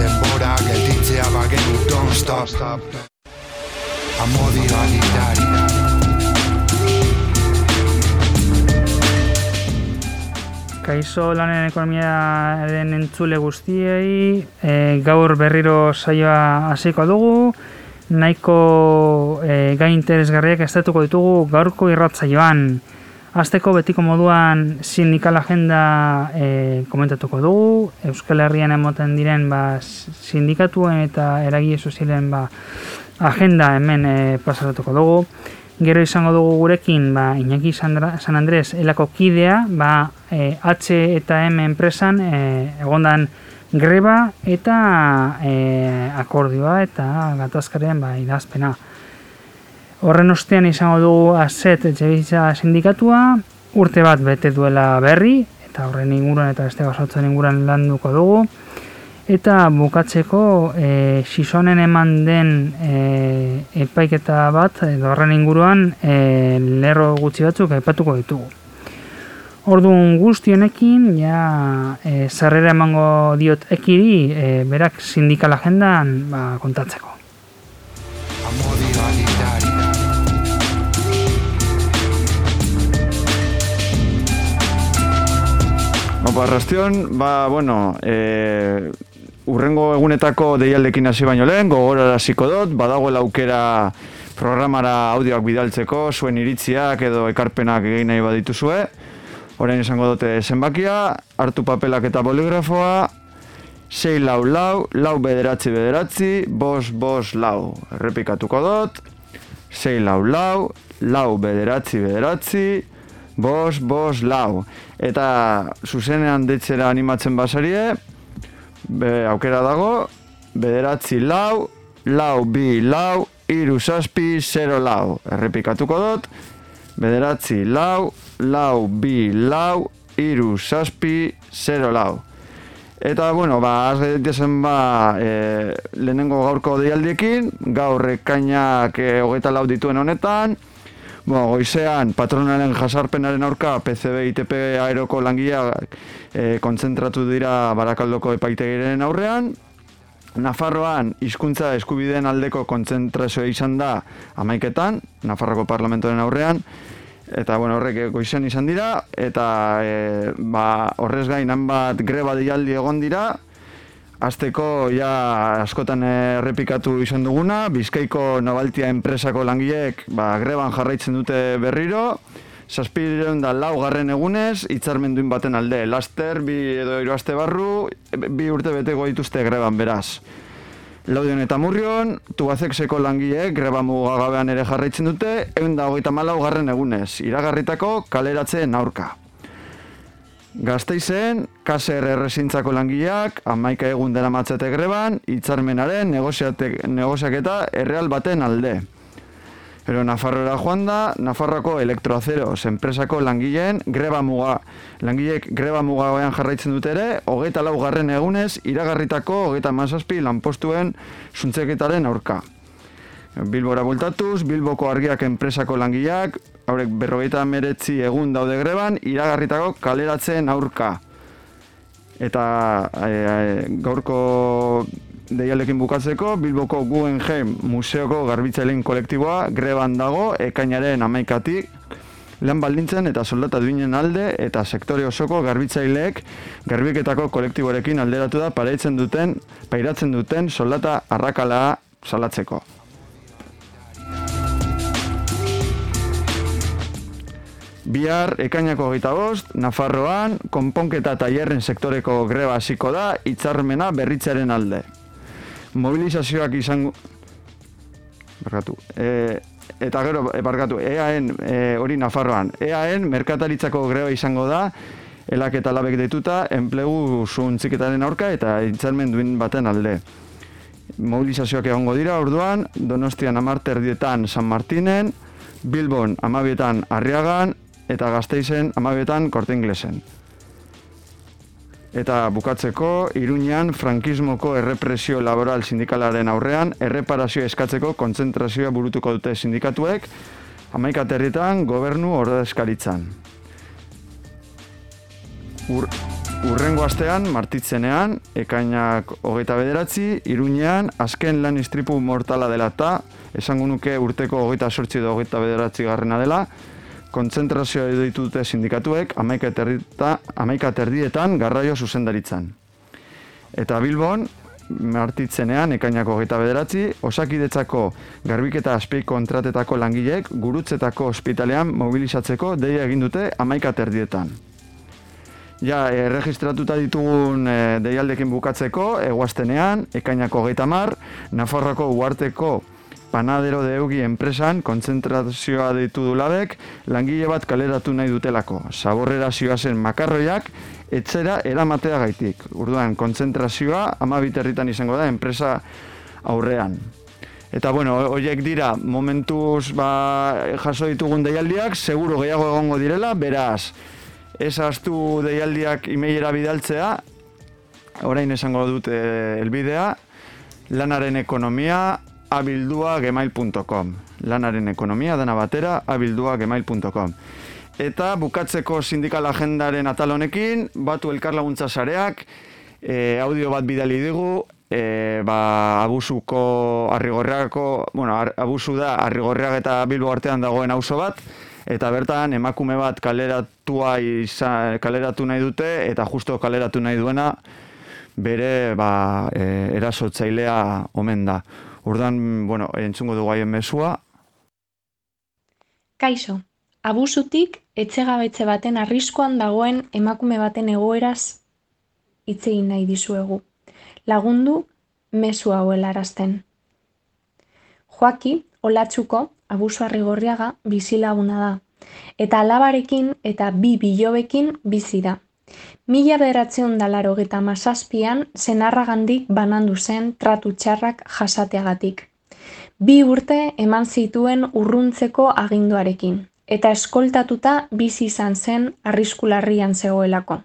Denbora gelditzea bagenu, don't stop. Amodi alitari. Kaixo lanen ekonomia den entzule guztiei, e, gaur berriro saioa hasiko dugu, nahiko e, gai interesgarriak estatuko ditugu gaurko irratzaioan. Azteko betiko moduan sindikal agenda e, komentatuko dugu, Euskal Herrian emoten diren ba, sindikatuen eta eragile sozialen ba, agenda hemen e, pasaratuko dugu. Gero izango dugu gurekin ba, Iñaki San Andres elako kidea, ba, e, H eta M enpresan e, egondan greba eta e, akordioa eta gatazkaren ba, idazpena. Horren ostean izango dugu azet etxebizitza sindikatua, urte bat bete duela berri, eta horren inguruan eta beste gazotzen inguruan landuko dugu. Eta bukatzeko e, sisonen eman den e, epaiketa bat, edo horren inguruan e, lerro gutxi batzuk aipatuko ditugu. Orduan guztionekin, ja, e, zarrera emango diot ekiri, e, berak sindikal agendan ba, kontatzeko. Amodi Opa, arrastion, ba, bueno, e, urrengo egunetako deialdekin hasi baino lehen, gogora hasiko dut, badagoela aukera programara audioak bidaltzeko, zuen iritziak edo ekarpenak egin nahi badituzue. Orain izango dute zenbakia, hartu papelak eta boligrafoa, 6 lau lau, lau bederatzi bederatzi, bos bos lau. Errepikatuko dut, 6 lau lau, lau bederatzi bederatzi, bos bos lau. Eta zuzenean ditzera animatzen basarie, be, aukera dago, bederatzi lau, lau bi lau, iru zazpi, zero lau. Errepikatuko dut, bederatzi lau, lau bi lau, iru zazpi, zero lau. Eta, bueno, ba, az dezen ba, e, lehenengo gaurko deialdiekin, gaur ekainak e, hogeita lau dituen honetan, Bueno, goizean, patronalen jasarpenaren aurka PCB ITP aeroko langileak e, kontzentratu dira barakaldoko epaitegiren aurrean. Nafarroan, hizkuntza eskubideen aldeko kontzentrazioa izan da amaiketan, Nafarroko parlamentoren aurrean. Eta, bueno, horrek goizean izan dira, eta e, ba, horrez gain bat greba dialdi egon dira, Azteko, ja, askotan errepikatu izan duguna, Bizkaiko Nobaltia enpresako langileek ba, greban jarraitzen dute berriro, Zazpireun da lau garren egunez, hitzarmen duin baten alde, laster, bi edo hiru aste barru, bi urte beteko dituzte greban beraz. Laudion eta murrion, tubazekseko langileek greba mugagabean ere jarraitzen dute, egun da hogeita malau garren egunez, iragarritako kaleratzen aurka. Gazteizen, kaser errezintzako langileak, amaika egun dela matzete greban, hitzarmenaren negoziaketa erreal baten alde. Pero Nafarroa joan da, Nafarroako elektroazeroz enpresako langileen greba muga. Langileek greba muga jarraitzen dut ere, hogeita lau garren egunez, iragarritako hogeita mazazpi lanpostuen zuntzeketaren aurka. Bilbora bultatuz, Bilboko argiak enpresako langileak, haurek berrogeita meretzi egun daude greban, iragarritako kaleratzen aurka. Eta e, gaurko deialekin bukatzeko, Bilboko Guggenheim Museoko Garbitzailein kolektiboa greban dago ekainaren amaikatik, lan baldintzen eta soldata duinen alde eta sektore osoko garbitzaileek garbiketako kolektiborekin alderatu da pareitzen duten, pairatzen duten soldata arrakala salatzeko. Bihar, ekainako gita bost, Nafarroan, konponketa tailerren sektoreko greba hasiko da, hitzarmena berritzaren alde. Mobilizazioak izango... Barkatu. E, eta gero, e, barkatu, EAN e, hori Nafarroan. EAN merkataritzako greba izango da, elak eta labek dituta, enplegu zuntziketaren aurka eta hitzarmen duen baten alde. mobilizazioak egongo dira, orduan, Donostian amarte erdietan San Martinen, Bilbon amabietan Arriagan, eta Gasteizen amabietan Korte Inglesen. Eta bukatzeko, Iruñan frankismoko errepresio laboral sindikalaren aurrean, erreparazio eskatzeko kontzentrazioa burutuko dute sindikatuek, amaika territan gobernu ordezkaritzan. Ur, urrengo astean, martitzenean, ekainak hogeita bederatzi, Iruñean, azken lan istripu mortala dela eta, esango nuke urteko hogeita sortzi edo hogeita bederatzi garrena dela, kontzentrazioa ditu dute sindikatuek amaika, terdita, amaika terdietan garraio zuzendaritzan. Eta Bilbon, martitzenean, ekainako geta bederatzi, osakidetzako garbiketa azpeik kontratetako langileek gurutzetako ospitalean mobilizatzeko deia egin dute amaika terdietan. Ja, erregistratuta ditugun e, deialdekin bukatzeko, eguaztenean, ekainako geita mar, Nafarroko uarteko panadero deugi enpresan kontzentrazioa ditu du labek, langile bat kaleratu nahi dutelako. Zaborrera zen makarroiak, etzera eramatea gaitik. Urduan, kontzentrazioa ama biterritan izango da enpresa aurrean. Eta bueno, horiek dira, momentuz ba, jaso ditugun deialdiak, seguro gehiago egongo direla, beraz, ez astu deialdiak imeilera bidaltzea, orain esango dute elbidea, lanaren ekonomia, abildua.gmail.com Lanaren ekonomia dana batera abildua.gmail.com Eta bukatzeko sindikal agendaren atal honekin, batu elkar laguntza sareak, e, audio bat bidali digu, e, ba, abusuko arrigorreako, bueno, abusu da arrigorreak eta bilbo artean dagoen auzo bat, eta bertan emakume bat kaleratua izan, kaleratu nahi dute, eta justo kaleratu nahi duena, bere ba, e, erasotzailea omen da. Urdan, bueno, entzungo dugu haien mesua. Kaixo, abusutik etxegabetze baten arriskoan dagoen emakume baten egoeraz hitz egin nahi dizuegu. Lagundu mesu hauela arazten. Joaki, olatzuko, abusu arrigorriaga bizilaguna da. Eta alabarekin eta bi bilobekin bizi da. Mila bederatzeun dalaro geta mazazpian zenarragandik banandu zen tratu txarrak jasateagatik. Bi urte eman zituen urruntzeko aginduarekin, eta eskoltatuta bizi izan zen arriskularrian zegoelako.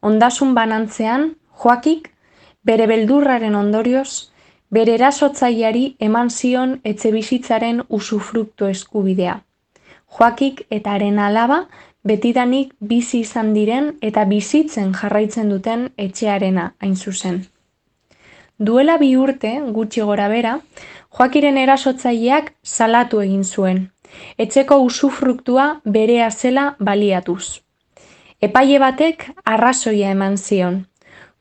Ondasun banantzean, joakik, bere beldurraren ondorioz, bere erasotzaileari eman zion etxe bizitzaren usufruktu eskubidea. Joakik eta haren alaba betidanik bizi izan diren eta bizitzen jarraitzen duten etxearena hain zuzen. Duela bi urte, gutxi gora bera, joakiren erasotzaileak salatu egin zuen, etxeko usufruktua berea zela baliatuz. Epaile batek arrazoia eman zion.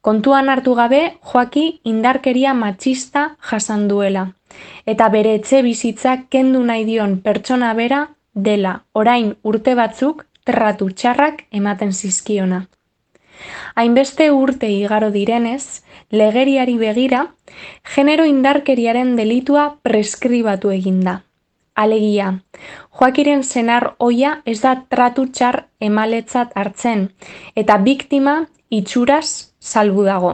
Kontuan hartu gabe joaki indarkeria matxista jasan duela, eta bere etxe bizitza kendu nahi dion pertsona bera dela orain urte batzuk tratu txarrak ematen zizkiona. Hainbeste urte igaro direnez, legeriari begira, genero indarkeriaren delitua preskribatu eginda. Alegia, joakiren zenar oia ez da tratu txar emaletzat hartzen, eta biktima itxuraz salbu dago.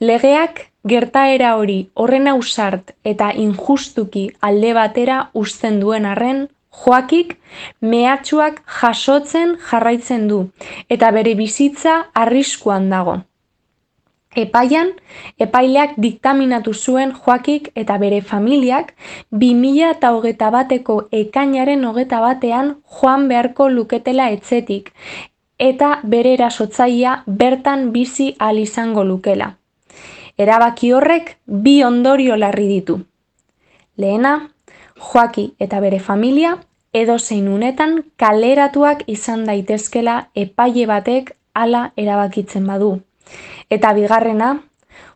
Legeak gertaera hori horren ausart eta injustuki alde batera uzten duen arren Joakik mehatxuak jasotzen jarraitzen du eta bere bizitza arriskuan dago. Epaian, epaileak diktaminatu zuen Joakik eta bere familiak 2000 eta hogeta bateko ekainaren hogeta batean joan beharko luketela etzetik eta bere erasotzaia bertan bizi al izango lukela. Erabaki horrek bi ondorio larri ditu. Lehena, Joaki eta bere familia edo zein unetan kaleratuak izan daitezkela epaile batek hala erabakitzen badu. Eta bigarrena,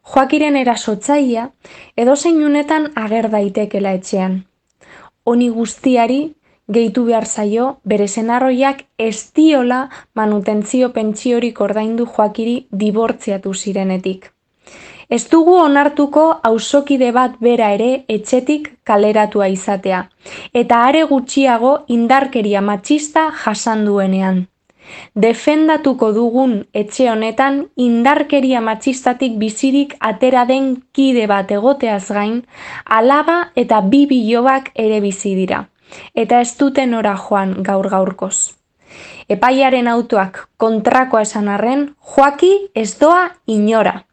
Joakiren erasotzaia edo zein unetan ager daitekela etxean. Honi guztiari gehitu behar zaio bere senarroiak ez diola manutentzio pentsiorik ordaindu Joakiri dibortziatu zirenetik. Ez dugu onartuko auzokide bat bera ere etxetik kaleratua izatea, eta are gutxiago indarkeria matxista jasan duenean. defendatuko dugun etxe honetan indarkeria matxistatik bizirik atera den kide bat egoteaz gain, alaba eta bi bilobak ere bizi dira, eta ez duten ora joan gaur gaurkoz. Epaiaren autoak kontrakoa esan arren, joaki ez doa inora.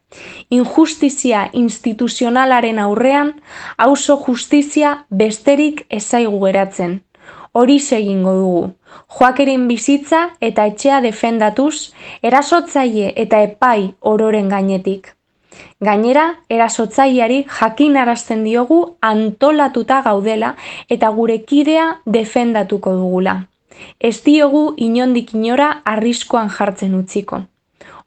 Injustizia instituzionalaren aurrean, auzo justizia besterik ezaigu geratzen. Hori egingo dugu. Joakeren bizitza eta etxea defendatuz, erasotzaile eta epai ororen gainetik. Gainera, erasotzaileari jakin arazten diogu antolatuta gaudela eta gure kidea defendatuko dugula. Ez diogu inondik inora arriskoan jartzen utziko.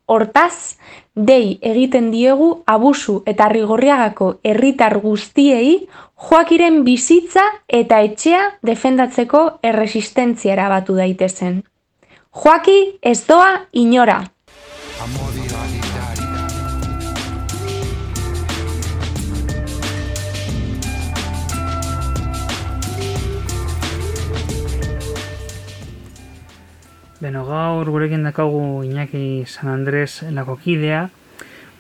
Hortaz, dei egiten diegu abusu eta rigorriagako herritar guztiei joakiren bizitza eta etxea defendatzeko erresistentziara batu daitezen. Joaki ez doa inora. Beno, gaur gurekin dakagu Iñaki San Andres lakokidea,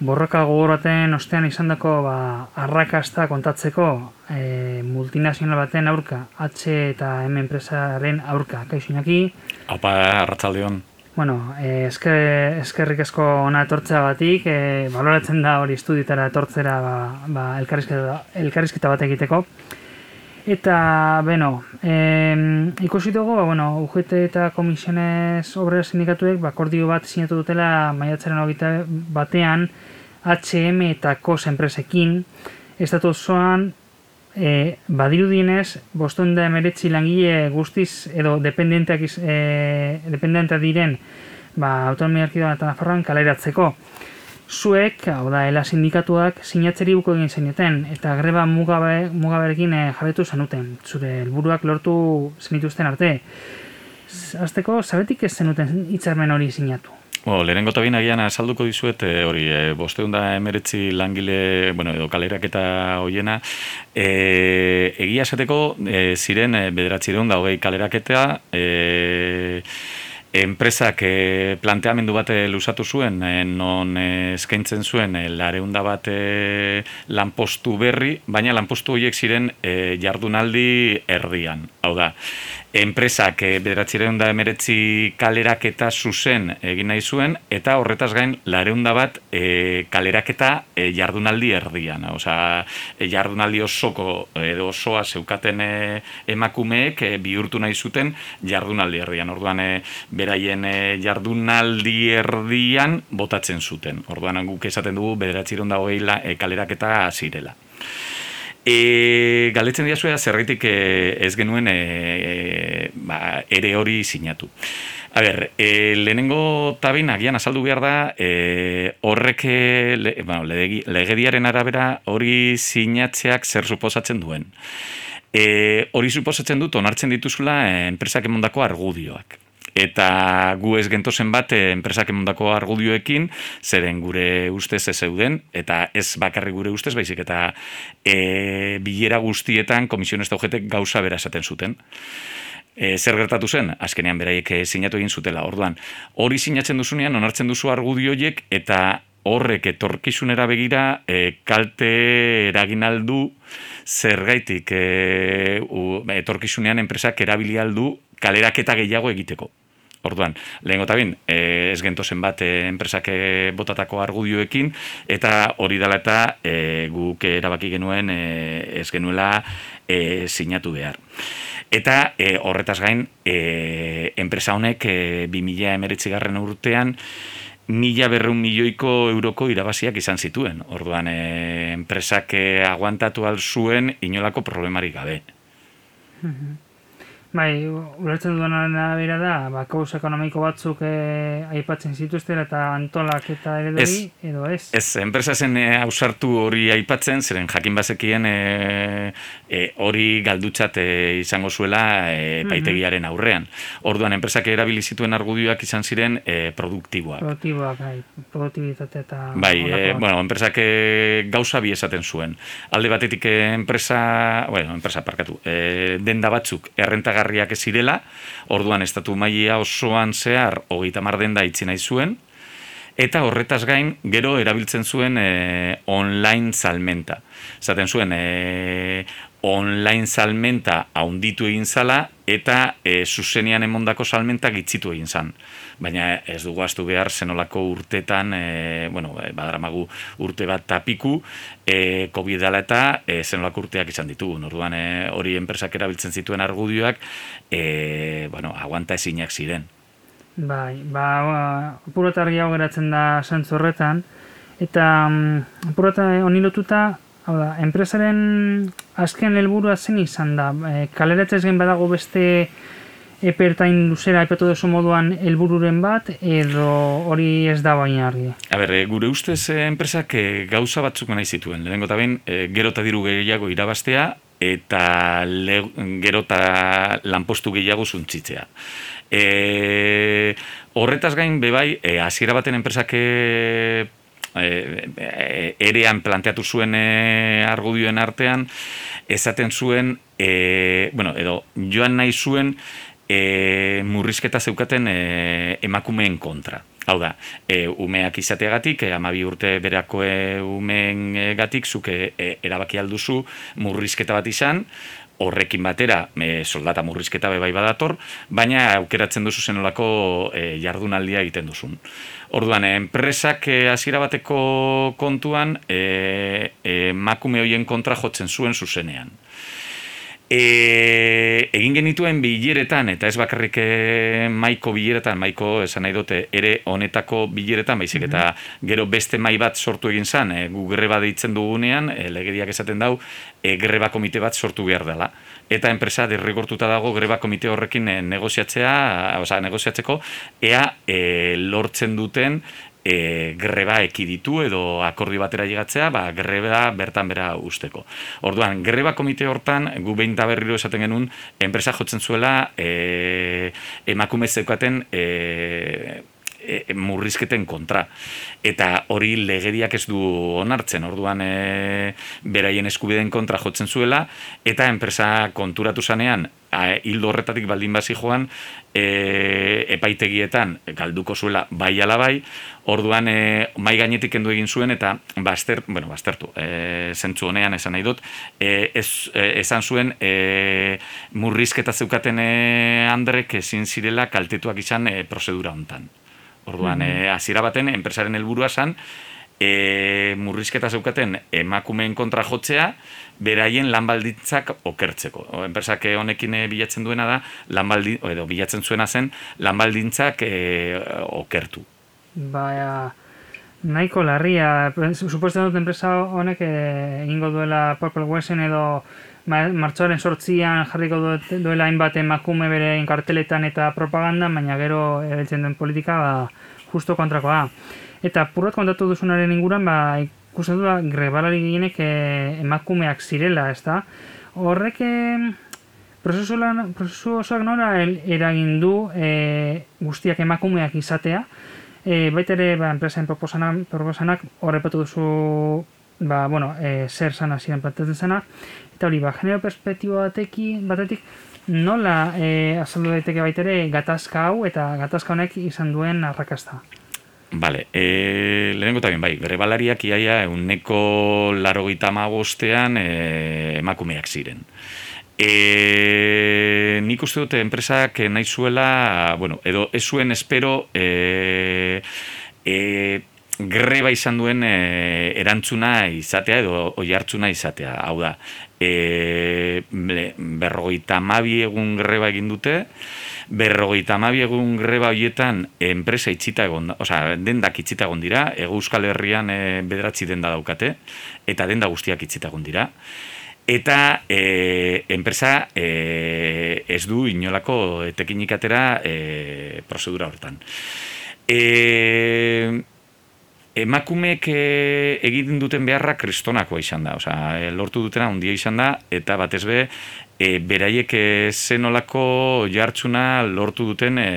borroka gogor baten ostean izandako ba, arrakasta kontatzeko e, multinazional baten aurka, H eta M enpresaren aurka. Kaixo Iñaki? Apa, arratzaldeon. Bueno, e, esker, eskerrik esko ona etortzea batik, e, baloratzen da hori estudietara etortzera ba, ba, elkarrizketa, elkarrizketa bat egiteko. Eta, beno, eh, ikusi dugu, ba, bueno, UGT eta Komisiones Obrera Sindikatuek bakordio bat sinatu dutela maiatzaren hogeita batean HM eta COS enpresekin. Estatu osoan, eh, badiru dinez, da emeretzi langile guztiz edo dependenteak, eh, dependenteak diren ba, autonomia arkidoan eta nafarroan kaleratzeko zuek, hau da, ela sindikatuak sinatzeri buko egin zenuten, eta greba mugabe, mugaberekin e, jabetu zenuten, zure helburuak lortu zenituzten arte. Azteko, zabetik ez zenuten hitzarmen hori sinatu? Bo, lehenengo eta agian asalduko dizuet, e, hori, e, boste da emeretzi langile, bueno, edo kalerak eta hoiena, e, egia esateko, e, ziren, e, bederatzi da hogei kaleraketa, e, enpresak e, planteamendu bat eh, lusatu zuen, e, non e, eskaintzen zuen e, lareunda bat e, lanpostu berri, baina lanpostu horiek ziren e, jardunaldi erdian. Hau da, enpresak e, bederatzireun da emeretzi kaleraketa zuzen egin nahi zuen, eta horretaz gain lareunda bat e, kaleraketa e, jardunaldi erdian. Osa, e, jardunaldi osoko edo osoa zeukaten e, emakumeek e, bihurtu nahi zuten jardunaldi erdian. Orduan, e, beraien e, jardunaldi erdian botatzen zuten. Orduan, guk esaten dugu bederatzireun da hogeila e, kaleraketa zirela. E, galetzen dira zuea zerritik e, ez genuen e, e, ba, ere hori sinatu. A ber, e, lehenengo tabin agian azaldu behar da e, horrek le, bueno, legediaren arabera hori sinatzeak zer suposatzen duen. E, hori suposatzen dut onartzen dituzula enpresak emondako argudioak eta gu ez gentozen bat eh, enpresak emondako argudioekin, zeren gure ustez ez zeuden, eta ez bakarri gure ustez, baizik eta e, bilera guztietan komisiones daugetek gauza bera esaten zuten. E, zer gertatu zen? Azkenean beraiek sinatu egin zutela. Orduan, hori sinatzen duzunean, onartzen duzu argudioiek, eta horrek etorkizunera begira e, kalte eraginaldu zergaitik e, etorkizunean enpresak erabilialdu kaleraketa gehiago egiteko. Orduan, lehen gota bin, e, ez gentozen bat e, enpresak e, botatako argudioekin, eta hori dela eta e, guk erabaki genuen e, ez genuela e, sinatu behar. Eta e, horretaz gain, e, enpresa honek e, 2000 emeretzi garren urtean, mila berreun milioiko euroko irabaziak izan zituen. Orduan, e, enpresak aguantatu alzuen inolako problemari gabe. Mhm. Bai, ulertzen duen arabera da, ba, kauz ekonomiko batzuk e, aipatzen zituzten eta antolak eta ere edo ez? Ez, enpresa zen e, ausartu hori aipatzen, zeren jakin bazekien e, e, hori galdutzat e, izango zuela e, paitegiaren aurrean. Orduan, enpresak erabili zituen argudioak izan ziren e, produktiboak. Produktiboak, bai, produktibitate eta... Bai, e, bueno, enpresak gauza bi esaten zuen. Alde batetik enpresa, bueno, enpresa parkatu, e, denda batzuk, errentagar onargarriak ez zirela, orduan estatu maila osoan zehar hogeita mar denda itzi nahi zuen, eta horretaz gain gero erabiltzen zuen e, online salmenta. Zaten zuen e, online salmenta haunditu egin zala eta e, zuzenian emondako salmenta gitzitu egin zan. Baina ez dugu astu behar zenolako urtetan, e, bueno, badaramagu urte bat tapiku, e, COVID dela eta e, zenolako urteak izan ditugu. Orduan e, hori enpresak erabiltzen zituen argudioak, e, bueno, aguanta ezinak ziren. Bai, ba, ba hau geratzen da santzu horretan, eta um, apurota honi lotuta, hau da, enpresaren azken helburua zen izan da, e, kaleratzez gen badago beste epertain luzera epetu duzu moduan helbururen bat, edo hori ez da baina argi. A ber, e, gure ustez e, enpresak e, gauza batzuk nahi zituen, lehenengo eta behin, e, gero eta diru gehiago irabaztea, eta le, gero eta lanpostu gehiago zuntzitzea. E, horretaz gain bebai, e, hasiera baten enpresak e, e, erean planteatu zuen e, argudioen artean, esaten zuen, e, bueno, edo joan nahi zuen e, murrizketa zeukaten e, emakumeen kontra. Hau da, e, umeak izateagatik, e, amabi urte berako e, umeen gatik, zuke e, erabaki alduzu murrizketa bat izan, horrekin batera e, soldata murrizketa bebai badator, baina aukeratzen duzu zenolako e, jardunaldia egiten duzun. Orduan, enpresak e, hasiera bateko kontuan e, e, makume hoien kontra jotzen zuen zuzenean. E, egin genituen bileretan, eta ez bakarrik e, maiko bileretan, maiko esan nahi dute, ere honetako bileretan, baizik eta gero beste mai bat sortu egin zan, e, gu greba deitzen dugunean, e, legediak esaten dau, e, greba komite bat sortu behar dela. Eta enpresa derrigortuta dago greba komite horrekin e, negoziatzea, oza, negoziatzeko, ea e, lortzen duten e, greba ekiditu edo akordi batera llegatzea, ba, greba bertan bera usteko. Orduan, greba komite hortan, gu behin da berriro esaten genuen, enpresa jotzen zuela e, emakume zeukaten e, e, murrizketen kontra. Eta hori legediak ez du onartzen, orduan e, beraien eskubideen kontra jotzen zuela, eta enpresa konturatu zanean, hildo horretatik baldin bazi joan e, epaitegietan galduko zuela bai alabai, orduan e, mai gainetik kendu egin zuen eta baster, bueno, bastertu, e, zentzu honean esan nahi dut, e, ez, e, esan zuen e, murrizketa zeukaten e, andrek ezin zirela kaltetuak izan e, prozedura hontan. Orduan, mm -hmm. hasiera baten, enpresaren helburua zan, e, murrizketa zeukaten emakumeen kontra jotzea, beraien lanbaldintzak okertzeko. O, enpresak honekin e, bilatzen duena da, lanbaldi, edo bilatzen zuena zen, lanbaldintzak e, okertu. Baina, nahiko larria, supuesto dut enpresa honek e, egingo duela Purple Wesen edo martxoaren sortzian jarriko duela hainbat emakume bere karteletan eta propaganda, baina gero ebeltzen duen politika ba, justo kontrakoa. Eta purrat kontatu duzunaren inguran, ba, ikusten du da, grebalari gehienek eh, emakumeak zirela, ez da? Horrek, prozesu, lan, prozesu osoak nora eragin du eh, guztiak emakumeak izatea, eh, baita ere, ba, enpresaren proposanak, proposanak horrepatu duzu, ba, bueno, eh, zer zana ziren plantatzen zena, eta hori, ba, genero perspektibo batekin, batetik, nola eh, azaldu daiteke baita ere gatazka hau eta gatazka honek izan duen arrakasta? Vale, e, lehenengo eta bai, bere balariak iaia euneko laro magostean e, emakumeak ziren. E, nik uste dute enpresak nahi zuela, bueno, edo ez zuen espero e, e, greba izan duen e, erantzuna izatea edo oi hartzuna izatea. Hau da, e, berrogeita mabi egun greba egin dute, berrogeita amabi egun greba horietan enpresa itxita egon, oza, dendak itxita egon dira, ego euskal herrian e, bederatzi denda daukate, eta denda guztiak itxita egon dira. Eta e, enpresa e, ez du inolako tekinikatera e, prozedura hortan. E, emakumeek e, egiten duten beharra kristonakoa izan da, osea, lortu dutena ondia izan da, eta batez be, e, beraiek e, zenolako jartzuna lortu duten e,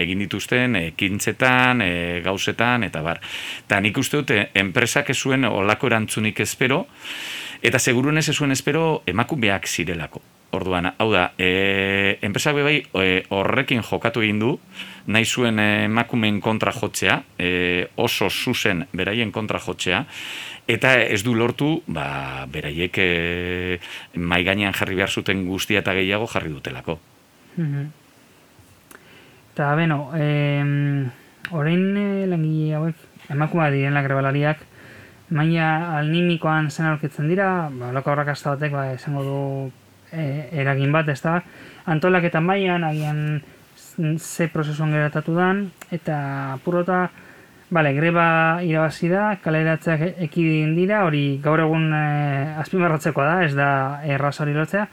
egin dituzten ekintzetan, e, gauzetan, eta bar. Eta nik uste dute, enpresak ez zuen olako erantzunik espero, eta segurunez ez zuen espero emakumeak zirelako. Orduan, hau da, e, enpresak bai e, horrekin jokatu egin du, nahi zuen emakumeen kontra jotzea, e, oso zuzen beraien kontra jotzea, eta ez du lortu, ba, beraiek e, mai gainean jarri behar zuten guztia eta gehiago jarri dutelako. Mhm. Eta, beno, eh, orain eh, langile hauek, emakumea diren grebalariak, maila alnimikoan zen aurkitzen dira, ba, loko horrakazta batek, ba, esango du eh, eragin bat, ez da, antolaketa mailan agian ze prozesuan geratatu dan, eta purota, Bale, greba irabazi da, kaleratzeak ekidin dira, hori gaur egun e, azpimarratzekoa da, ez da erraz hori lotzea,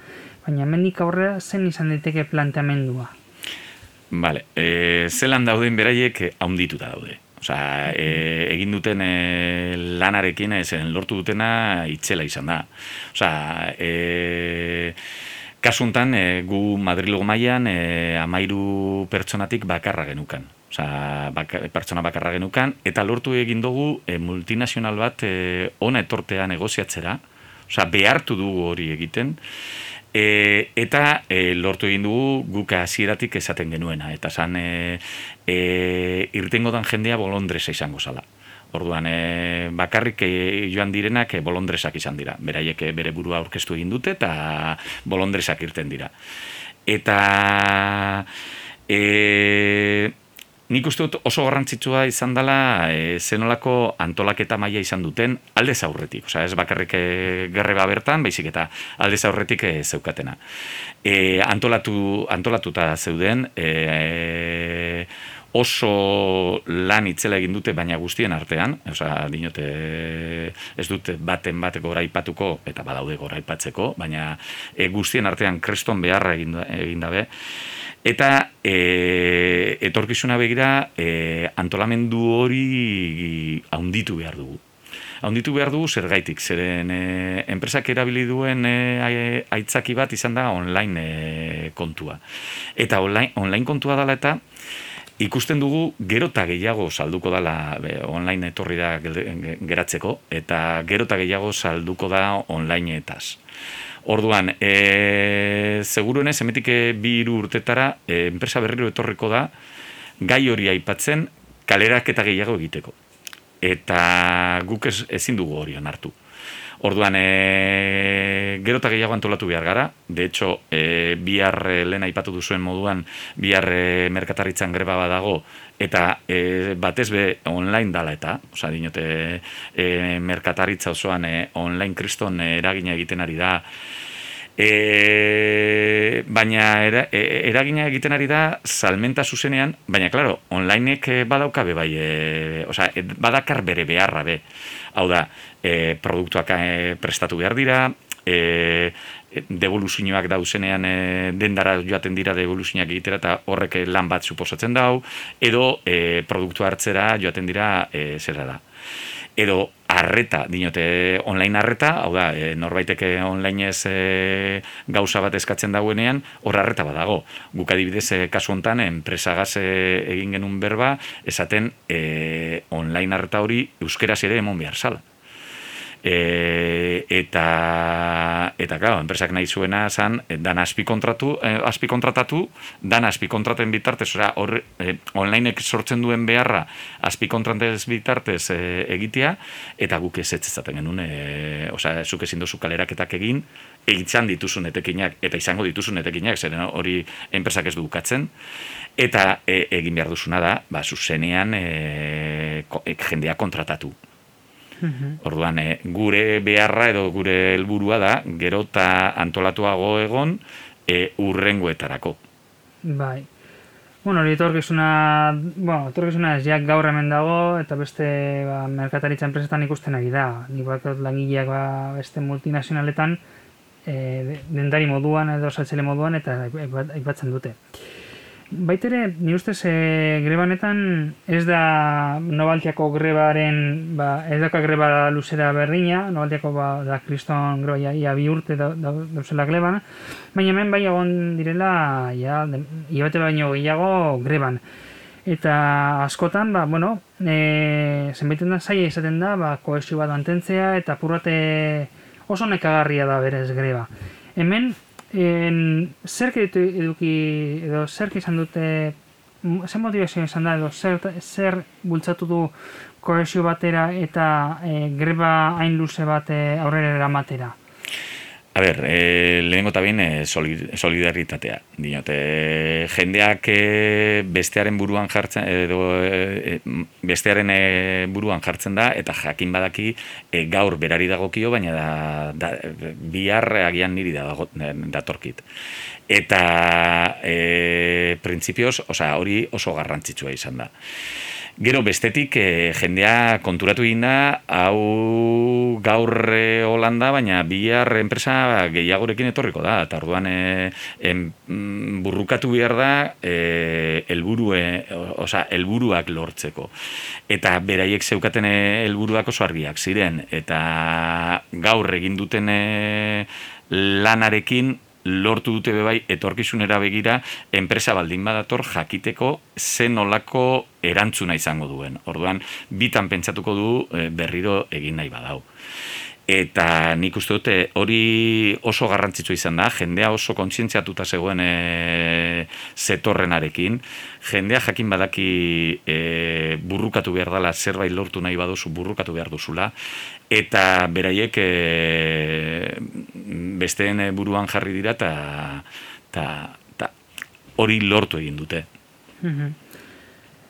baina mendik aurrera zen izan daiteke planteamendua. Vale, e, zelan dauden beraiek haundituta daude. Osa, e, egin duten e, lanarekin, zen lortu dutena itxela izan da. Osa, e, kasuntan e, gu Madrilgo mailan e, amairu pertsonatik bakarra genukan. Osa, pertsona bakarra genukan, eta lortu egin dugu e, multinazional bat e, ona etortea negoziatzera, osa, behartu dugu hori egiten, e, eta e, lortu egin dugu guka hasieratik esaten genuena, eta zan e, e, irtengo dan jendea bolondresa izango zala. Orduan, e, bakarrik e, joan direnak e, bolondresak izan dira. Beraiek e, bere burua aurkeztu egin dute eta bolondresak irten dira. Eta... E, nik uste dut oso garrantzitsua izan dela e, zenolako antolaketa maila izan duten alde zaurretik. Osa, ez bakarrik e, gerreba bertan, baizik eta alde zaurretik e, zeukatena. E, antolatu, antolatuta zeuden, e, oso lan itzela egin dute baina guztien artean, osea, dinote ez dute baten bateko goraipatuko eta badaude goraipatzeko, baina e, guztien artean kreston beharra egin, egin dabe. Eta e, etorkizuna begira e, antolamendu hori haunditu behar dugu. Haunditu behar dugu zer gaitik, zeren e, enpresak erabili duen e, aitzaki bat izan da online e, kontua. Eta online, online kontua dela eta ikusten dugu gerota gehiago salduko dela online etorri da geratzeko, eta gerota gehiago salduko da online etaz. Orduan, e, seguruenez, emetik e, bi iru urtetara, e, enpresa berriro etorriko da, gai hori aipatzen, kalerak eta gehiago egiteko. Eta guk ez, ezin dugu hori hartu. Orduan, e, gero eta gehiago antolatu behar gara, de hecho, e, bihar e, lehen aipatu duzuen moduan, bihar e, merkataritzan greba badago, eta e, batez be online dala eta, oza, dinote, e, merkataritza osoan e, online kriston eragina egiten ari da, E, baina era, e, eragina egiten ari da salmenta zuzenean, baina claro, onlineek badauka be bai, e, osea, badakar bere beharra be. Hau da, e, produktuak e, prestatu behar dira, e, devoluzioak dauzenean e, dendara joaten dira devoluzioak egitera eta horrek lan bat suposatzen dau, edo e, produktu hartzera joaten dira e, zera da. Edo arreta, dinote online arreta, hau da, e, norbaiteke online ez e, gauza bat eskatzen dauenean, hor arreta badago. Guk adibidez, e, kasu hontan, enpresagaz e, egin genuen berba, esaten e, online arreta hori euskeraz ere emon behar zala e, eta eta claro, enpresak nahi zuena san dan azpi kontratu, eh, azpi kontratatu, dan azpi kontraten bitartez, osea, hor eh, onlineek sortzen duen beharra azpi kontraten bitartez eh, egitea eta guk ez ez zaten genuen, eh, osea, zuk ezin dozu kaleraketak egin, egitzan dituzun etekinak eta izango dituzun etekinak, zeren hori enpresak ez dukatzen eta e, egin behar duzuna da, ba, zuzenean e, jendea kontratatu. Mhm. Orduan, e, gure beharra edo gure helburua da, gero eta antolatuago egon e, urrengoetarako. Bai. Bueno, hori etorkizuna, bueno, etorkizuna ez jak gaur hemen dago, eta beste ba, merkataritza enpresetan ikusten ari da. Nik bat langileak ba, beste multinazionaletan e, dendari moduan edo saltzele moduan eta aipatzen dute. Baitere, ni ustez e, grebanetan ez da Nobaltiako grebaren, ba, ez daka greba luzera berdina, Nobaltiako ba, da kriston greba ia, ia bi urte da, da, da greban, baina hemen bai egon direla, ja, iabete baino gehiago greban. Eta askotan, ba, bueno, e, zenbaiten da zaila izaten da, ba, koesio bat antentzea eta purrate oso nekagarria da berez greba. Hemen, En, zer kreditu eduki, edo zer izan dute, zer motivazio izan da, edo zer, zer bultzatu du kohesio batera eta e, greba hain luze bat e, aurrera eramatera? A ber, e, lehenengo eta behin e, soli- solidaritatea. Dinot, e, jendeak e, bestearen buruan jartzen, edo e, bestearen e, buruan jartzen da, eta jakin badaki e, gaur berari dagokio, baina da, da, bihar agian niri da, datorkit. Eta e, printzipioz, hori oso garrantzitsua izan da. Gero bestetik e, jendea konturatu egin da, hau gaur e, Holanda, baina bihar enpresa gehiagorekin etorriko da, eta orduan e, em, mm, burrukatu behar da e, elburue, osea, helburuak lortzeko. Eta beraiek zeukaten helburuak oso argiak ziren, eta gaur egin duten lanarekin lortu dute bebai etorkizunera begira enpresa baldin badator jakiteko zen olako erantzuna izango duen. Orduan, bitan pentsatuko du eh, berriro egin nahi badau. Eta nik uste dute hori oso garrantzitsua izan da, jendea oso kontzientziatuta zegoen e, zetorrenarekin, jendea jakin badaki e, burrukatu behar dela zerbait lortu nahi baduzu burrukatu behar duzula, eta beraiek e, besteen buruan jarri dira eta eta- eta hori lortu egin dute. Mhm.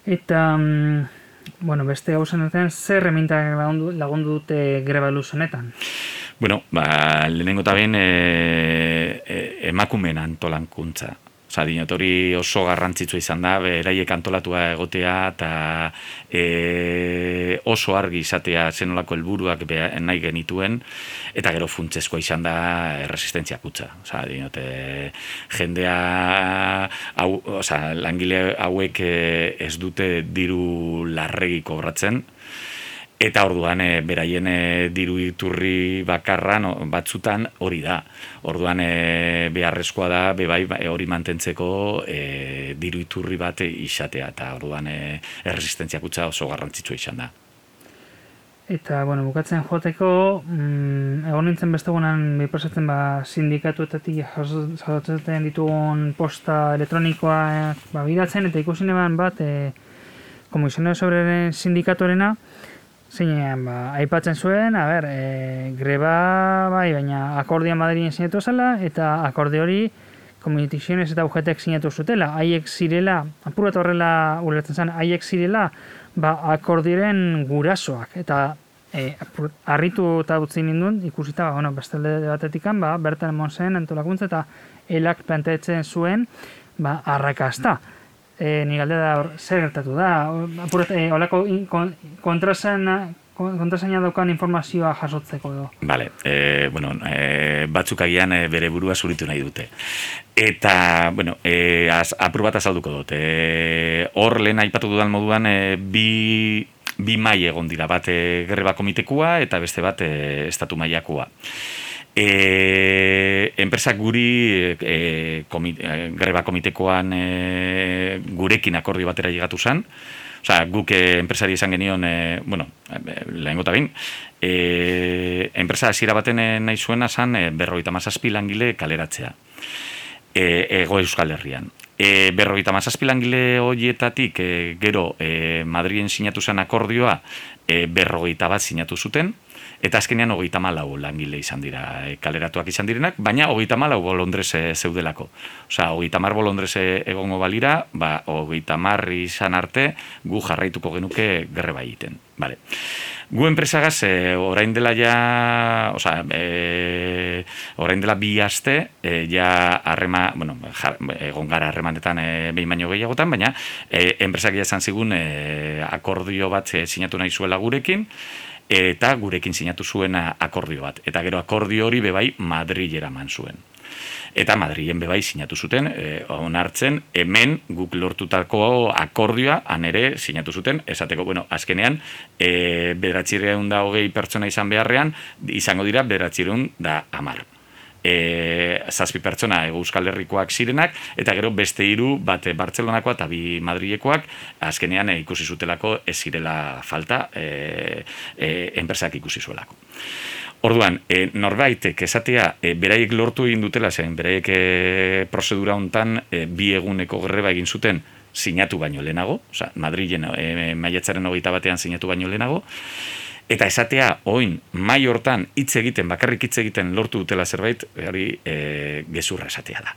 Eta, mm, bueno, beste gauzen duten, zer remintak lagundu, lagundu dute greba luz honetan? Bueno, ba, lehenengo eta behin e, e, emakumeen antolankuntza. Osa, dinot, hori oso garrantzitsua izan da, beraiek antolatua egotea eta e, oso argi izatea zenolako helburuak nahi genituen, eta gero funtsezkoa izan da erresistentzia kutsa. Osa, dinot, e, jendea, hau, osa, langile hauek e, ez dute diru larregi kobratzen, Eta orduan e, beraien e, diru iturri bakarra no, batzutan hori da. Orduan e, beharrezkoa da bebai ba, hori mantentzeko e, diru iturri bat izatea eta orduan e, erresistentzia kutsa oso garrantzitsua izan da. Eta, bueno, bukatzen joteko, mm, egon nintzen beste gunan bipasatzen ba, sindikatuetatik jasotzen ditugun posta elektronikoa ba, biratzen, eta ikusi neban bat, e, komisionero sobre sindikatorena, zeinean, ba, aipatzen zuen, a ber, e, greba, bai, baina akordia Madriden sinatu zela, eta akorde hori komunitiziones eta UGTek sinatu zutela. Haiek zirela, apur bat horrela ulertzen zen, haiek zirela, ba, akordiren gurasoak. Eta e, harritu eta utzi ninduen, ikusita, ba, bueno, beste alde batetikan, ba, bertan emon zen antolakuntza eta elak planteatzen zuen, ba, arrakasta. E, ni galde da, hor, zer gertatu da, apurat, e, olako in- kon, kontrasaina, kon- kontrasaina daukan informazioa jasotzeko edo. Vale, e, bueno, e, batzuk agian e, bere burua zuritu nahi dute. Eta, bueno, e, az, apur bat azalduko dut. E, hor lehen aipatu dudan moduan e, bi, bi mai egon dira, bat e, greba komitekua eta beste bat e, estatu mailakoa. E, enpresak guri e, komi, e, greba komitekoan e, gurekin akordio batera llegatu zen, Osea, guk eh, enpresari esan genion, eh, bueno, eh, lehengo eta behin, eh, enpresa hasiera baten eh, nahi zuena zan eh, berrogeita mazazpi langile kaleratzea. Eh, ego Euskal Herrian. E, berrogeita mazazpi langile horietatik e, gero e, Madrien sinatu zen akordioa e, berrogeita bat sinatu zuten, eta azkenean hogeita malau langile izan dira, e, kaleratuak izan direnak, baina hogeita malau bolondrez e, zeudelako. Osea, hogeita mar bolondrez e, egongo balira, ba, hogeita mar izan arte, gu jarraituko genuke greba egiten. Vale. Gu enpresagaz, e, orain dela ja, osea, e, orain dela bi aste, e, ja harrema, bueno, jar, egon gara harremanetan e, behin baino gehiagotan, baina e, enpresak ja esan zigun e, akordio bat e, sinatu nahi zuela gurekin, eta gurekin sinatu zuen akordio bat. Eta gero akordio hori bebai Madrilera man zuen. Eta Madrilen bebai sinatu zuten, e, onartzen, hemen guk lortutako akordioa, han ere sinatu zuten, esateko, bueno, azkenean, e, bederatzireun da hogei pertsona izan beharrean, izango dira bederatzireun da amar. E, zazpi pertsona Euskal Herrikoak zirenak, eta gero beste hiru bat Bartzelonakoa eta bi Madrilekoak, azkenean e, ikusi zutelako ez zirela falta, e, e, enpresak ikusi zuelako. Orduan, e, norbaitek esatea e, beraiek lortu egin dutela zen, beraiek e, prozedura hontan e, bi eguneko greba egin zuten sinatu baino lehenago, oza, Madrilen e, maiatzaren hogeita batean sinatu baino lehenago, eta esatea oin mai hortan hitz egiten, bakarrik hitz egiten lortu dutela zerbait, hori e, gezurra esatea da.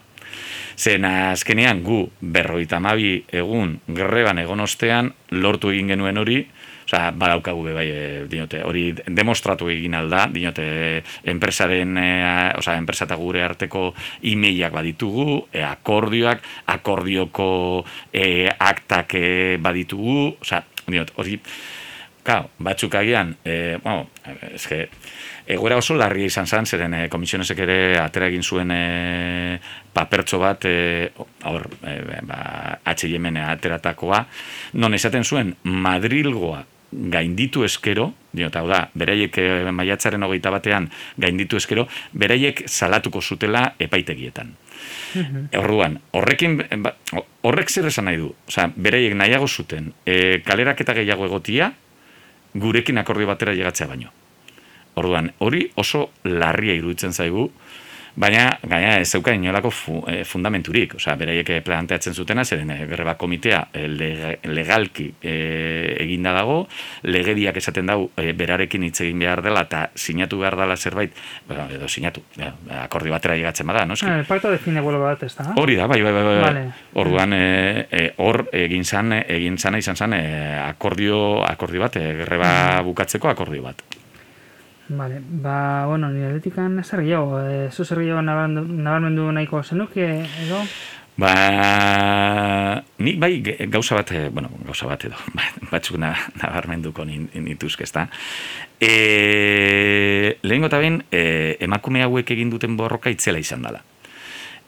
Zen azkenean gu berroita mabi egun greban egon ostean lortu egin genuen hori, Osa, badaukagu be bai, e, dinote, hori demostratu egin alda, dinote, enpresaren, e, osa, enpresa eta gure arteko imeiak baditugu, e, akordioak, akordioko e, aktak e, baditugu, osa, dinote, hori, Claro, batzuk agian, e, bueno, eske, egoera oso larria izan zen, zeren e, komisionesek ere atera egin zuen e, papertxo bat, e, hor, e, ba, H&M ateratakoa, non esaten zuen Madrilgoa gainditu eskero, diot, hau da, beraiek eh, maiatzaren hogeita batean gainditu eskero, beraiek salatuko zutela epaitegietan. Mhm. Orduan, horrekin, ba, horrek zer esan nahi du, Osa, beraiek nahiago zuten, e, kalerak eta gehiago egotia, gurekin akordio batera llegatzea baino. Orduan, hori oso larria iruditzen zaigu, baina gaina ez zeuka inolako fu, e, fundamenturik, osea, beraiek planteatzen zutena, zeren e, greba komitea e, legalki e, eginda dago, legediak esaten dau e, berarekin hitz egin behar dela eta sinatu behar dela zerbait, bueno, edo sinatu, ja, akordi batera llegatzen bada, no? Ah, el pacto define vuelo bat, ez da? Hori da, bai, bai, bai, bai. Vale. Orduan, e, hor egin zan, egin zana izan zan, e, akordio, akordio bat, e, greba bukatzeko akordio bat. Vale, ba, bueno, nire atletikan zer gehiago, e, zu zer gehiago nabarmendu nahiko zenuke, edo? Ba, nik bai gauza bat, eh, bueno, gauza bat edo, batzuk nabarmenduko nituzke, ezta? E, lehen gota ben, e, emakume hauek egin duten borroka itzela izan dela.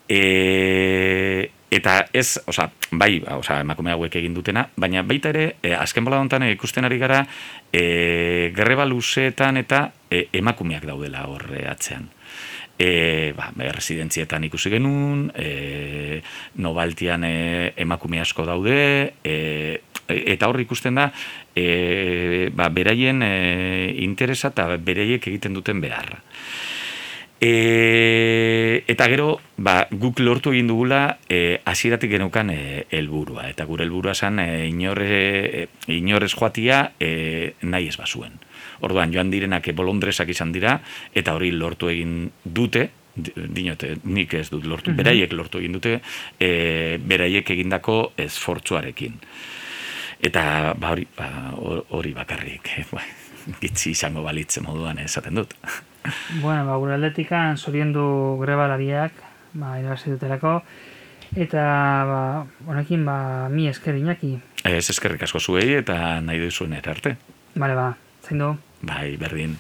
E, eta ez, oza, bai, oza, emakume hauek egin dutena, baina baita ere, e, azken bola hontan ikusten ari gara, e, greba luzeetan eta e, emakumeak daudela horre atzean. E, ba, residentzietan ikusi genuen, e, nobaltian e, emakume asko daude, e, eta horri ikusten da, e, ba, beraien e, interesa eta beraiek egiten duten beharra. E, eta gero, ba, guk lortu egin dugula e, hasieratik genukan e, helburua eta gure helburua zen e, inorre, inorrez joatia e, nahi ez bazuen. Orduan, joan direnak bolondresak izan dira, eta hori lortu egin dute, dinote, nik ez dut lortu, mm beraiek lortu egin dute, e, beraiek egindako esfortzuarekin. Eta ba, hori, ba, hori bakarrik, e, ba, gitzi izango balitze moduan esaten dut. Bueno, ba, gure atletikan du grebalariak, ba, irabazi dutelako, eta, ba, honekin, ba, mi esker inaki. Ez eskerrik asko zuei eta nahi duzuen arte. Bale, ba, zain du. Bai, berdin.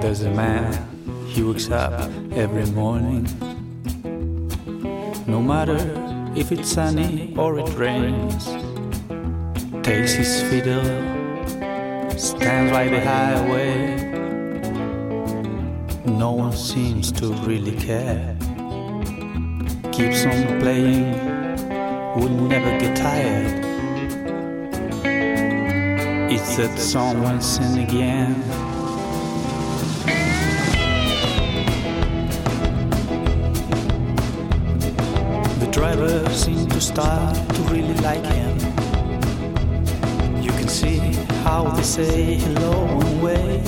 There's a man, he wakes up every morning No matter if it's sunny or it rains. Takes his fiddle, stands by the highway. No one seems to really care. Keeps on playing, would never get tired. It's that someone sin again. Driver seemed to start to really like him. You can see how they say hello and wave.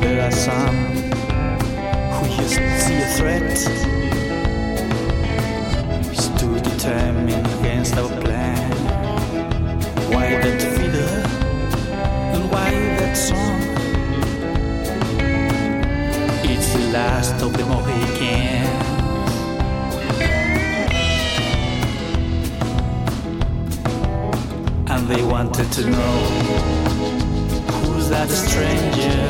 There are some who just see a threat. He's too determined against our plan. Why that feeder and why that song? It's the last of the Mohicans. They wanted to know who's that stranger?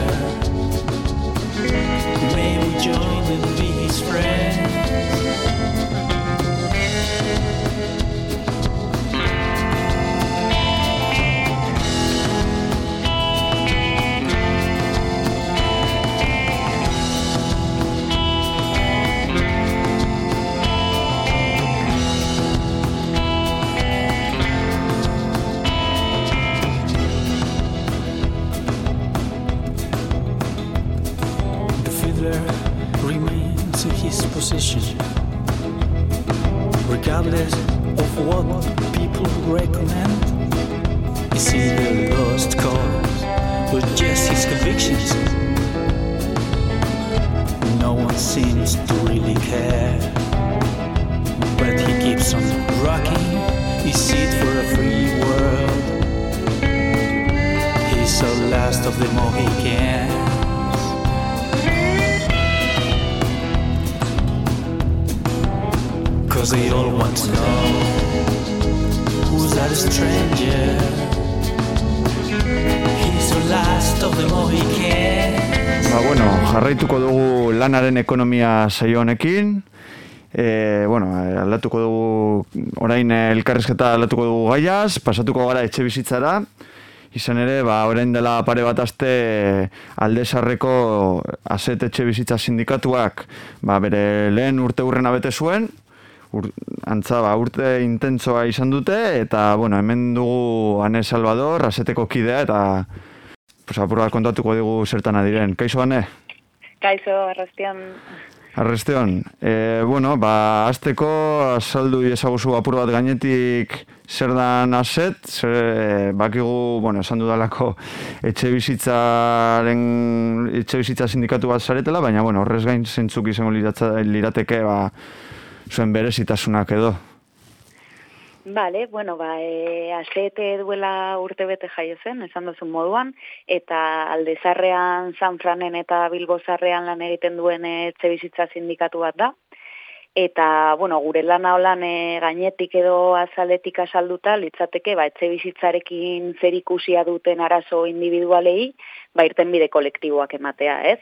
May we join and be his friend? recommend is either lost cause or just his convictions. No one seems to really care, but he keeps on rocking his seat for a free world. He's the last of the Mohicans. Stranger. He's the last of the Mohicans. Ba, bueno, jarraituko dugu lanaren ekonomia saio honekin. E, bueno, aldatuko dugu, orain elkarrizketa aldatuko dugu gaiaz, pasatuko gara etxe bizitzara. Izan ere, ba, orain dela pare bat aste aldezarreko azet etxe bizitza sindikatuak ba, bere lehen urte urrena bete zuen, ur, antza, ba, urte intentsoa izan dute, eta, bueno, hemen dugu Ane Salvador, azeteko kidea, eta pues, apur bat kontatuko digu zertan adiren. Kaixo, Ane? Kaixo, arrastian. Arresteon, e, bueno, ba, azteko azaldu ezaguzu apur bat gainetik zer dan azet, zer, bakigu, bueno, esan dudalako etxe bizitzaren, etxe bizitza sindikatu bat zaretela, baina, bueno, horrez gain zentzuk izango liratza- lirateke, ba, zuen berezitasunak edo. Bale, bueno, ba, e, azete duela urte bete jaio zen, esan duzun moduan, eta aldezarrean, Sanfranen eta Bilbozarrean lan egiten duen etxe bizitza sindikatu bat da. Eta, bueno, gure lana holan e, gainetik edo azaletik azalduta, litzateke, ba, etxe bizitzarekin zer ikusia duten arazo individualei, ba, irten bide kolektiboak ematea, ez?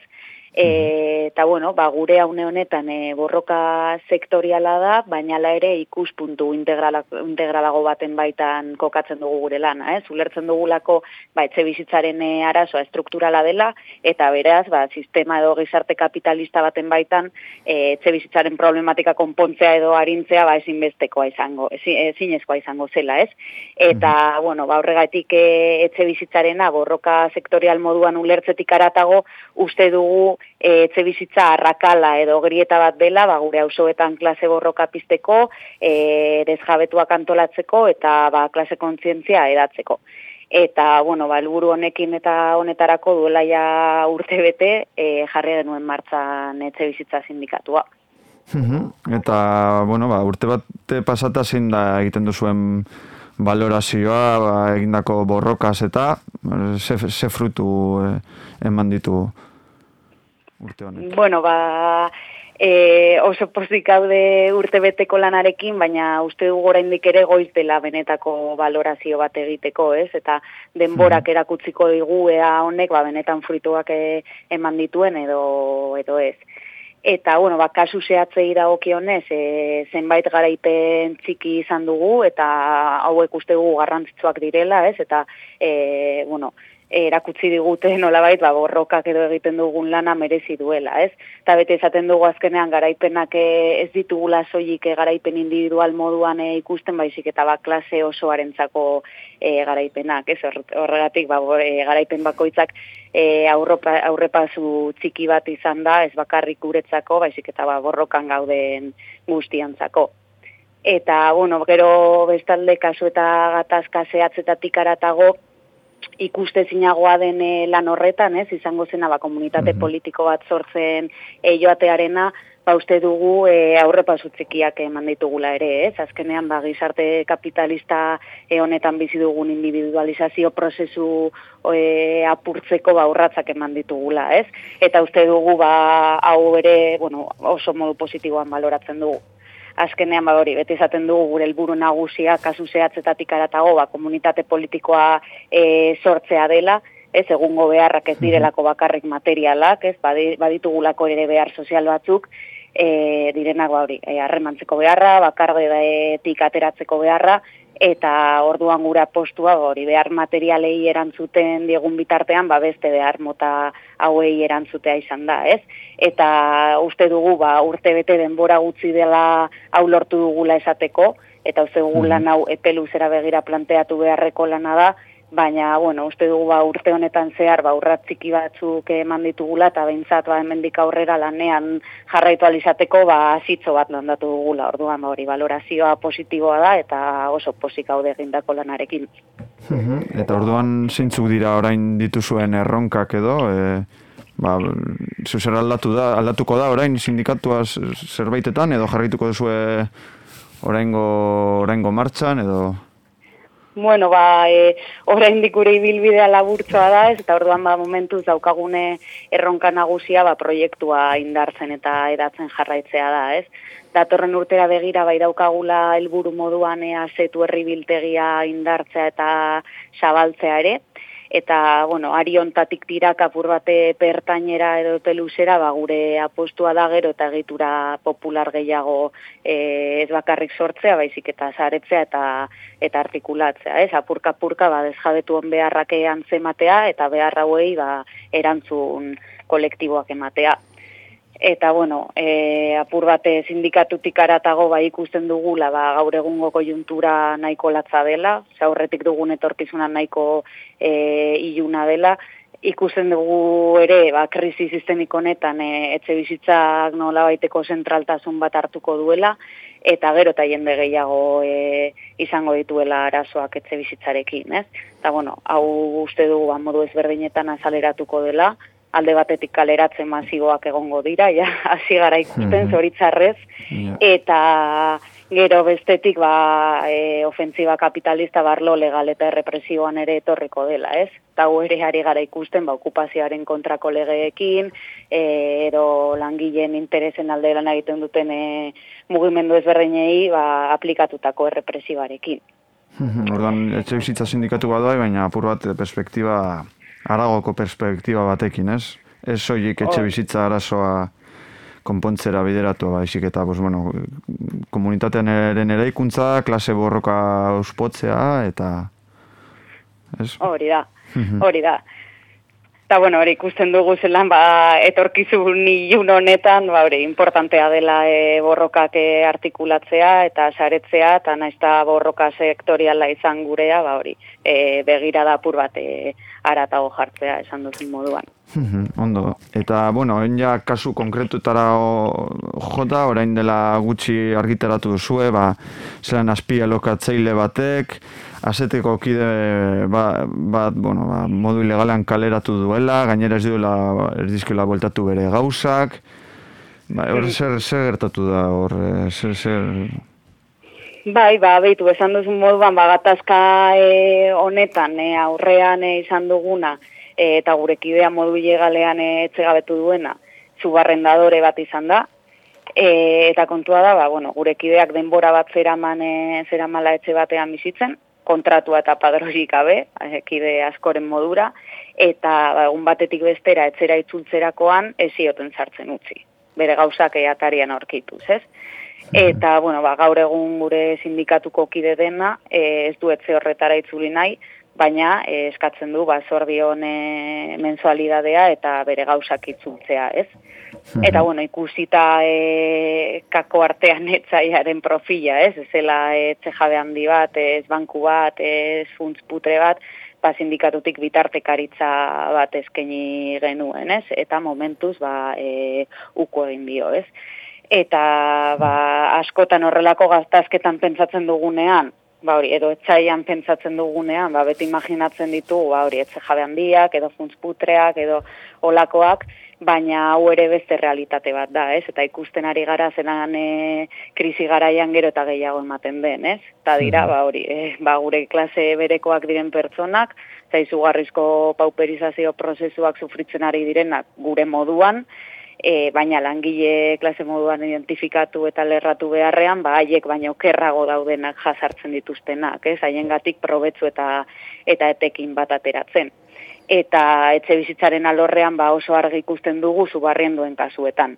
E, eta bueno, ba, gure haune honetan e, borroka sektoriala da, baina la ere ikuspuntu integrala, integralago baten baitan kokatzen dugu gure lana, ez? Ulertzen dugulako ba, etxe bizitzaren e, arazoa estrukturala dela, eta beraz, ba, sistema edo gizarte kapitalista baten baitan e, etxe bizitzaren problematika konpontzea edo arintzea ba, ezinbestekoa izango, ezin, ezinezkoa izango zela, ez? Eta, bueno, ba, horregatik e, etxe bizitzarena borroka sektorial moduan ulertzetik aratago, uste dugu e, etxe bizitza arrakala edo grieta bat dela, ba, gure auzoetan klase borroka pizteko, e, desjabetuak antolatzeko eta ba, klase kontzientzia edatzeko. Eta, bueno, ba, helburu honekin eta honetarako duela ja urte bete e, jarri genuen martzan etxe bizitza sindikatua. Mhm. Eta, bueno, ba, urte bat pasata zein da egiten duzuen valorazioa, ba, egindako borrokaz eta ze, ze frutu eh, eman ditu urte honek. Bueno, ba, e, oso pozik gaude urte beteko lanarekin, baina uste dugu oraindik ere goiz dela benetako valorazio bat egiteko, ez? Eta denborak erakutziko digu ea honek, ba, benetan fruituak e, eman dituen edo edo ez. Eta, bueno, ba, kasu zehatzei dagokionez, e, zenbait garaipen txiki izan dugu, eta hauek uste dugu garrantzitsuak direla, ez? Eta, e, bueno, erakutsi digute nolabait ba borrokak edo egiten dugun lana merezi duela, ez? Ta bete esaten dugu azkenean garaipenak eh, ez ditugula soilik eh, garaipen individual moduan eh, ikusten baizik eta ba klase osoarentzako eh, garaipenak, ez? Hor- Horregatik ba eh, garaipen bakoitzak eh, aurropa, aurrepasu txiki bat izan da, ez bakarrik guretzako, baizik eta ba borrokan gauden guztiantzako. Eta, bueno, gero bestalde kasu eta gatazka zehatzetatik aratago, ikuste zinagoa den eh, lan horretan, ez, izango zena ba, komunitate politiko bat sortzen e, joatearena, ba, uste dugu e, aurrepasu txikiak eman ditugula ere, ez, azkenean ba, gizarte kapitalista e, honetan bizi dugun individualizazio prozesu e, apurtzeko ba, urratzak eman ditugula, ez, eta uste dugu ba, hau ere, bueno, oso modu positiboan baloratzen dugu azkenean ba hori beti esaten dugu gure helburu nagusia kasu zehatzetatik aratago ba komunitate politikoa e, sortzea dela. Ez egungo beharrak ez direlako bakarrik materialak ez? Badi- baditugulako ere behar sozial batzuk. E, direnak ba hori e, harremantzeko beharra bakardetik ateratzeko beharra eta orduan gura postua hori behar materialei erantzuten diegun bitartean ba beste behar mota hauei erantzutea izan da, ez? Eta uste dugu ba urte bete denbora gutxi dela hau lortu dugula esateko eta uste dugu lan hau epe luzera begira planteatu beharreko lana da baina, bueno, uste dugu ba, urte honetan zehar, ba, urrat txiki batzuk eman ditugula, eta behintzat, ba, hemendik aurrera lanean jarraitu alizateko, ba, zitzo bat landatu dugula, orduan, ba, hori, valorazioa positiboa da, eta oso posik haude egindako lanarekin. Eta orduan zeintzuk dira orain dituzuen erronkak edo, e, ba, zuzer aldatu da, aldatuko da orain sindikatua zerbaitetan edo jarraituko duzue oraingo, oraingo martxan edo... Bueno, ba, e, orain dikure ibilbidea laburtzoa da, ez, eta orduan ba, momentuz daukagune erronka nagusia ba, proiektua indartzen eta edatzen jarraitzea da, ez. Datorren urtera begira bai daukagula helburu moduan ea zetu herribiltegia indartzea eta zabaltzea ere, eta bueno, ari ontatik dira kapur bate pertainera edo teluzera, ba, gure apostua da gero eta egitura popular gehiago e, ez bakarrik sortzea, baizik eta zaretzea eta eta artikulatzea, ez? Apurka apurka ba desjabetu on beharrake antzematea eta beharra hauei ba erantzun kolektiboak ematea. Eta, bueno, e, apur bate sindikatutik aratago ba, ikusten dugula ba, gaur egungo kojuntura nahiko latza dela, zaurretik dugun etorkizuna nahiko e, iluna dela, ikusten dugu ere, ba, krisi sistemiko honetan e, etxe bizitzak nola baiteko zentraltasun bat hartuko duela, eta gero eta jende gehiago e, izango dituela arazoak etxe bizitzarekin, ez? Eta, bueno, hau uste dugu ba, modu ezberdinetan azaleratuko dela, alde batetik kaleratzen masiboak egongo dira, ja, hasi gara ikusten, mm zoritzarrez, eta gero bestetik ba, e, ofensiba kapitalista barlo legal eta errepresioan ere etorriko dela, ez? Eta ere ari gara ikusten, ba, okupazioaren kontrako legeekin, e, edo langileen interesen alde lan egiten duten e, mugimendu ezberdinei ba, aplikatutako errepresibarekin. Ordan, etxe bizitza sindikatu badai, baina apur bat perspektiba aragoko perspektiba batekin, ez? Ez soilik etxe bizitza arazoa konpontzera bideratu baizik eta pues, bueno, komunitatean eren eraikuntza, klase borroka uspotzea eta ez? Hori da, hori da. Eta, bueno, hori ikusten dugu zelan, ba, etorkizun ilun honetan, ba, hori, importantea dela e, borrokak e, artikulatzea eta saretzea, eta naizta borroka sektoriala izan gurea, ba, hori, e, begira da apur bat e, aratago jartzea esan duzun moduan. Ondo, eta, bueno, orain ja kasu konkretutara jota, orain dela gutxi argitaratu duzue, ba, zelan azpia lokatzeile batek, azeteko kide ba, bat, bueno, ba, modu ilegalean kaleratu duela, gainera ez duela ez dizkela bueltatu bere gauzak. Ba, hor zer, zer gertatu da, hor, eh, zer, zer... Bai, ba, behitu, esan duzun moduan, ba, gatazka e, honetan, e, aurrean e, izan duguna, e, eta gure kidea modu ilegalean e, etxegabetu duena, zubarrendadore bat izan da, e, eta kontua da, ba, bueno, gure kideak denbora bat zeraman, e, zeramala etxe batean bizitzen, kontratua eta padrorik gabe, ekide askoren modura, eta ba, egun batetik bestera etzera itzultzerakoan ez zioten sartzen utzi. Bere gauzak eatarian aurkituz, ez? Eta, bueno, ba, gaur egun gure sindikatuko kide dena, e, ez du etze horretara itzuli nahi, baina e, eskatzen du, ba, zorbion e, mensualidadea eta bere gauzak itzultzea, ez? Eta, bueno, ikusita e, kako artean etzaiaren profila, ez? Ezela etxe jabe handi bat, ez banku bat, ez funtz putre bat, ba, sindikatutik bitartekaritza bat eskaini genuen, ez? Eta momentuz, ba, e, uko egin dio, ez? Eta, ba, askotan horrelako gaztazketan pentsatzen dugunean, ba hori, edo etxaian pentsatzen dugunean, ba, beti imaginatzen ditu, ba hori, etxe jabe handiak, edo funtzputreak, edo olakoak, baina hau ere beste realitate bat da, ez? Eta ikusten ari gara zenan e, krisi garaian gero eta gehiago ematen den, ez? Eta dira, ba hori, e, ba gure klase berekoak diren pertsonak, zaizugarrizko pauperizazio prozesuak sufritzen ari direnak gure moduan, e, baina langile klase moduan identifikatu eta lerratu beharrean, ba haiek baino okerrago daudenak jasartzen dituztenak, ez? Haiengatik probetzu eta eta etekin bat ateratzen eta etxe bizitzaren alorrean ba oso argi ikusten dugu zubarrien duen kasuetan.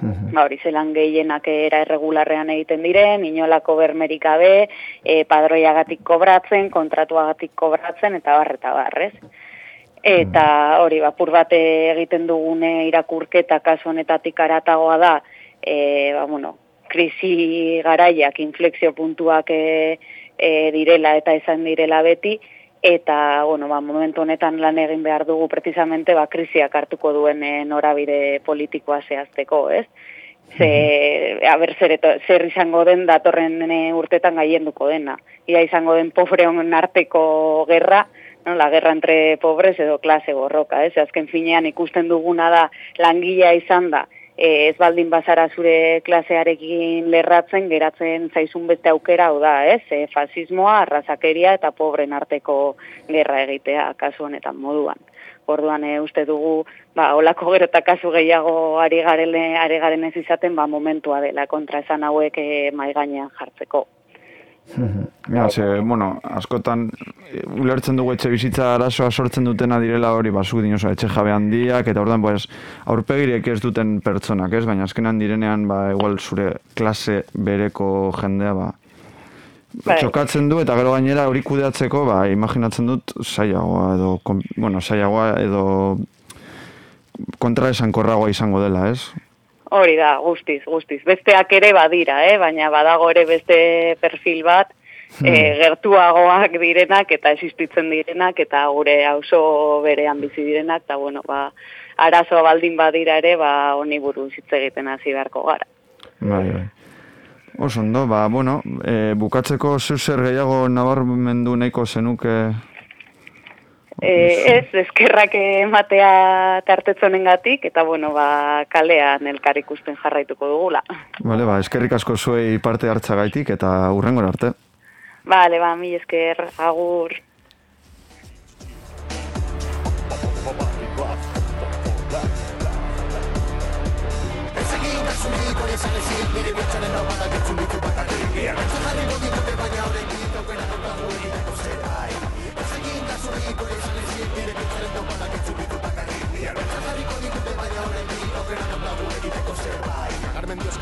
Mhm. Ba, hori zelan gehienak era erregularrean egiten diren, inolako bermerik gabe, e, padroiagatik kobratzen, kontratuagatik kobratzen, eta barreta barrez. Eta mhm. hori, bapur bate egiten dugune irakurketa kasu honetatik aratagoa da, e, ba, bueno, krisi garaiak, inflexio puntuak e, e, direla eta izan direla beti, eta bueno, ba, momentu honetan lan egin behar dugu precisamente ba, krisiak hartuko duen eh, norabide politikoa zehazteko, ez? Ze, a ber, zer, eto, zer izango den datorren eh, urtetan gaienduko dena. Ia izango den pobreon arteko gerra, no, la guerra entre pobres edo klase borroka, ez? Azken finean ikusten duguna da langilea izan da, e, ez baldin bazara zure klasearekin lerratzen, geratzen zaizun beste aukera da, ez? E, fasismoa, arrazakeria eta pobren arteko gerra egitea kasu honetan moduan. Orduan e, uste dugu, ba, olako gero eta kasu gehiago ari garen, ari garen ez izaten, ba, momentua dela kontra esan hauek e, maigainean jartzeko. Ja, ze, bueno, askotan e, ulertzen dugu etxe bizitza arazoa sortzen dutena direla hori basuk dinosa etxe jabe handiak eta ordan pues aurpegirek ez duten pertsonak, ez? Baina azkenan direnean ba igual zure klase bereko jendea ba Bai. txokatzen du eta gero gainera hori kudeatzeko ba imaginatzen dut saiagoa edo bueno, saiagoa edo kontra esankorragoa izango dela, ez? Hori da, guztiz, guztiz. Besteak ere badira, eh? baina badago ere beste perfil bat, Hmm. e, gertuagoak direnak eta existitzen direnak eta gure auzo berean bizi direnak, eta bueno, ba, arazoa baldin badira ere, ba, honi buruz hitz egiten hasi beharko gara. Bai, bai. Oso ondo, ba, bueno, e, bukatzeko zer gehiago nabarmendu nahiko zenuke... E, ez, eskerrak ematea tartetzonengatik eta bueno, ba, kalean elkar ikusten jarraituko dugula. Bale, ba, eskerrik asko zuei parte hartzagaitik eta urrengora arte. Bale, ba, mi esker, agur.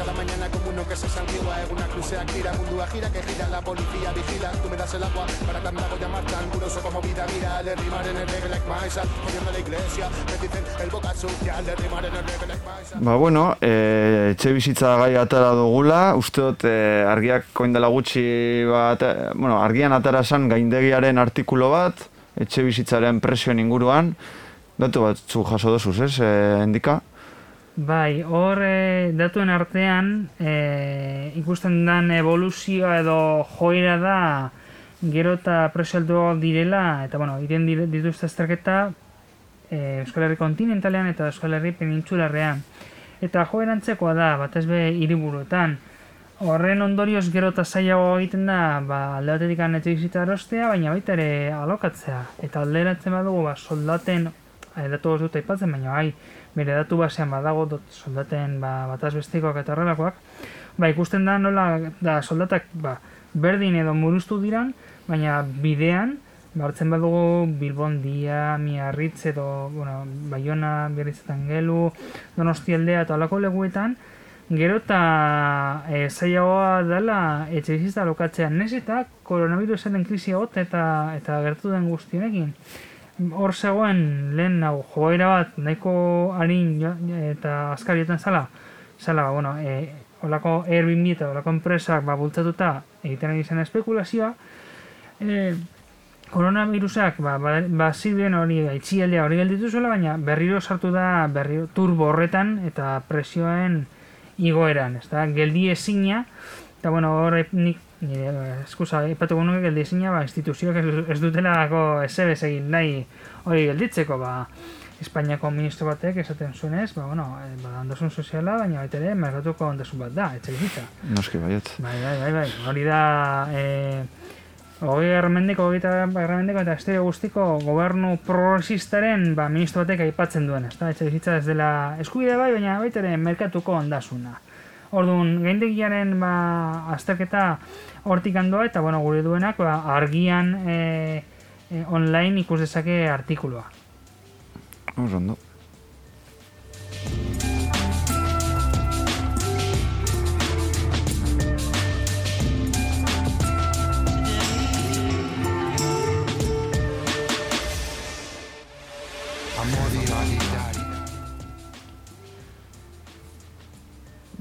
Cada mañana como uno que se santigua Egunak luzeak dira mundua gira que gira la policía vigila. Tú me das el agua para que andago llamar tan duroso como vida Mira, el de rimar en el reggae like maisa la iglesia, me dicen el boca sucia El de rimar en el reggae like maisa Ba, bueno, e, etxe bizitza gai atara dugula, uste dut e, argiak koin dela gutxi bat, e, bueno, argian atara zan gaindegiaren artikulo bat, etxe bizitzaren presioen inguruan, datu batzu jaso dozuz, ez, e, endika? Bai, hor e, datuen artean e, ikusten dan evoluzioa edo joera da gero eta presalduak direla, eta bueno, dire- dituzte azterketa e, Euskal Herri kontinentalean eta Euskal Herri penintsularrean. Eta joera antzekoa da, batez be hiriburuetan. Horren ondorioz gero eta zailago egiten da, ba, alde batetik etxe bizitza erostea, baina baita ere alokatzea. Eta alderatzen badugu, ba, soldaten, eh, datu ez dut aipatzen, baina bai, bere datu basean badago dot soldaten ba, bataz bestekoak eta horrelakoak, ba, ikusten da nola da soldatak ba, berdin edo muruztu diran, baina bidean, ba, hartzen badugu Bilbondia, Miarritz edo, bueno, Bayona, Biarritzetan gelu, Donostialdea eta olako leguetan, gero eta e, zailagoa dela etxe bizitza lokatzea. Nez eta koronavirusaren krisi egot eta, eta gertu den guztionekin. Hor zegoen lehen hau joera bat nahiko harin eta azkarietan zala, zala, bueno, e, olako Airbnb eta olako enpresak ba, bultzatuta egiten ari zen espekulazioa, e, koronavirusak ba, ba, ba hori itxialdea hori gelditu zuela, baina berriro sartu da berriro turbo horretan eta presioen igoeran, ez da, geldi ezina, eta bueno, hor nik nire eskusa, ipatuko nuke geldi ezina, ba, instituzioak ez, ez dutelako esebez egin nahi hori gelditzeko, ba, Espainiako ministro batek esaten zuenez, ba, bueno, eh, ba, ondasun soziala, baina baita ere, merkatuko ondasun bat da, etxe bizitza. Noski baiet. Bai, bai, bai, bai. Hori da, e, hogei garramendeko, hogeita garramendeko eta estero guztiko gobernu progresistaren ba, ministro batek aipatzen duen, ez da, etxe bizitza ez dela eskubide bai, baina baita ere merkatuko ondasuna. Orduan, gaindegiaren ba, azterketa hortik handoa eta bueno, gure duenak ba, argian e, e, online ikus dezake artikulua. Oso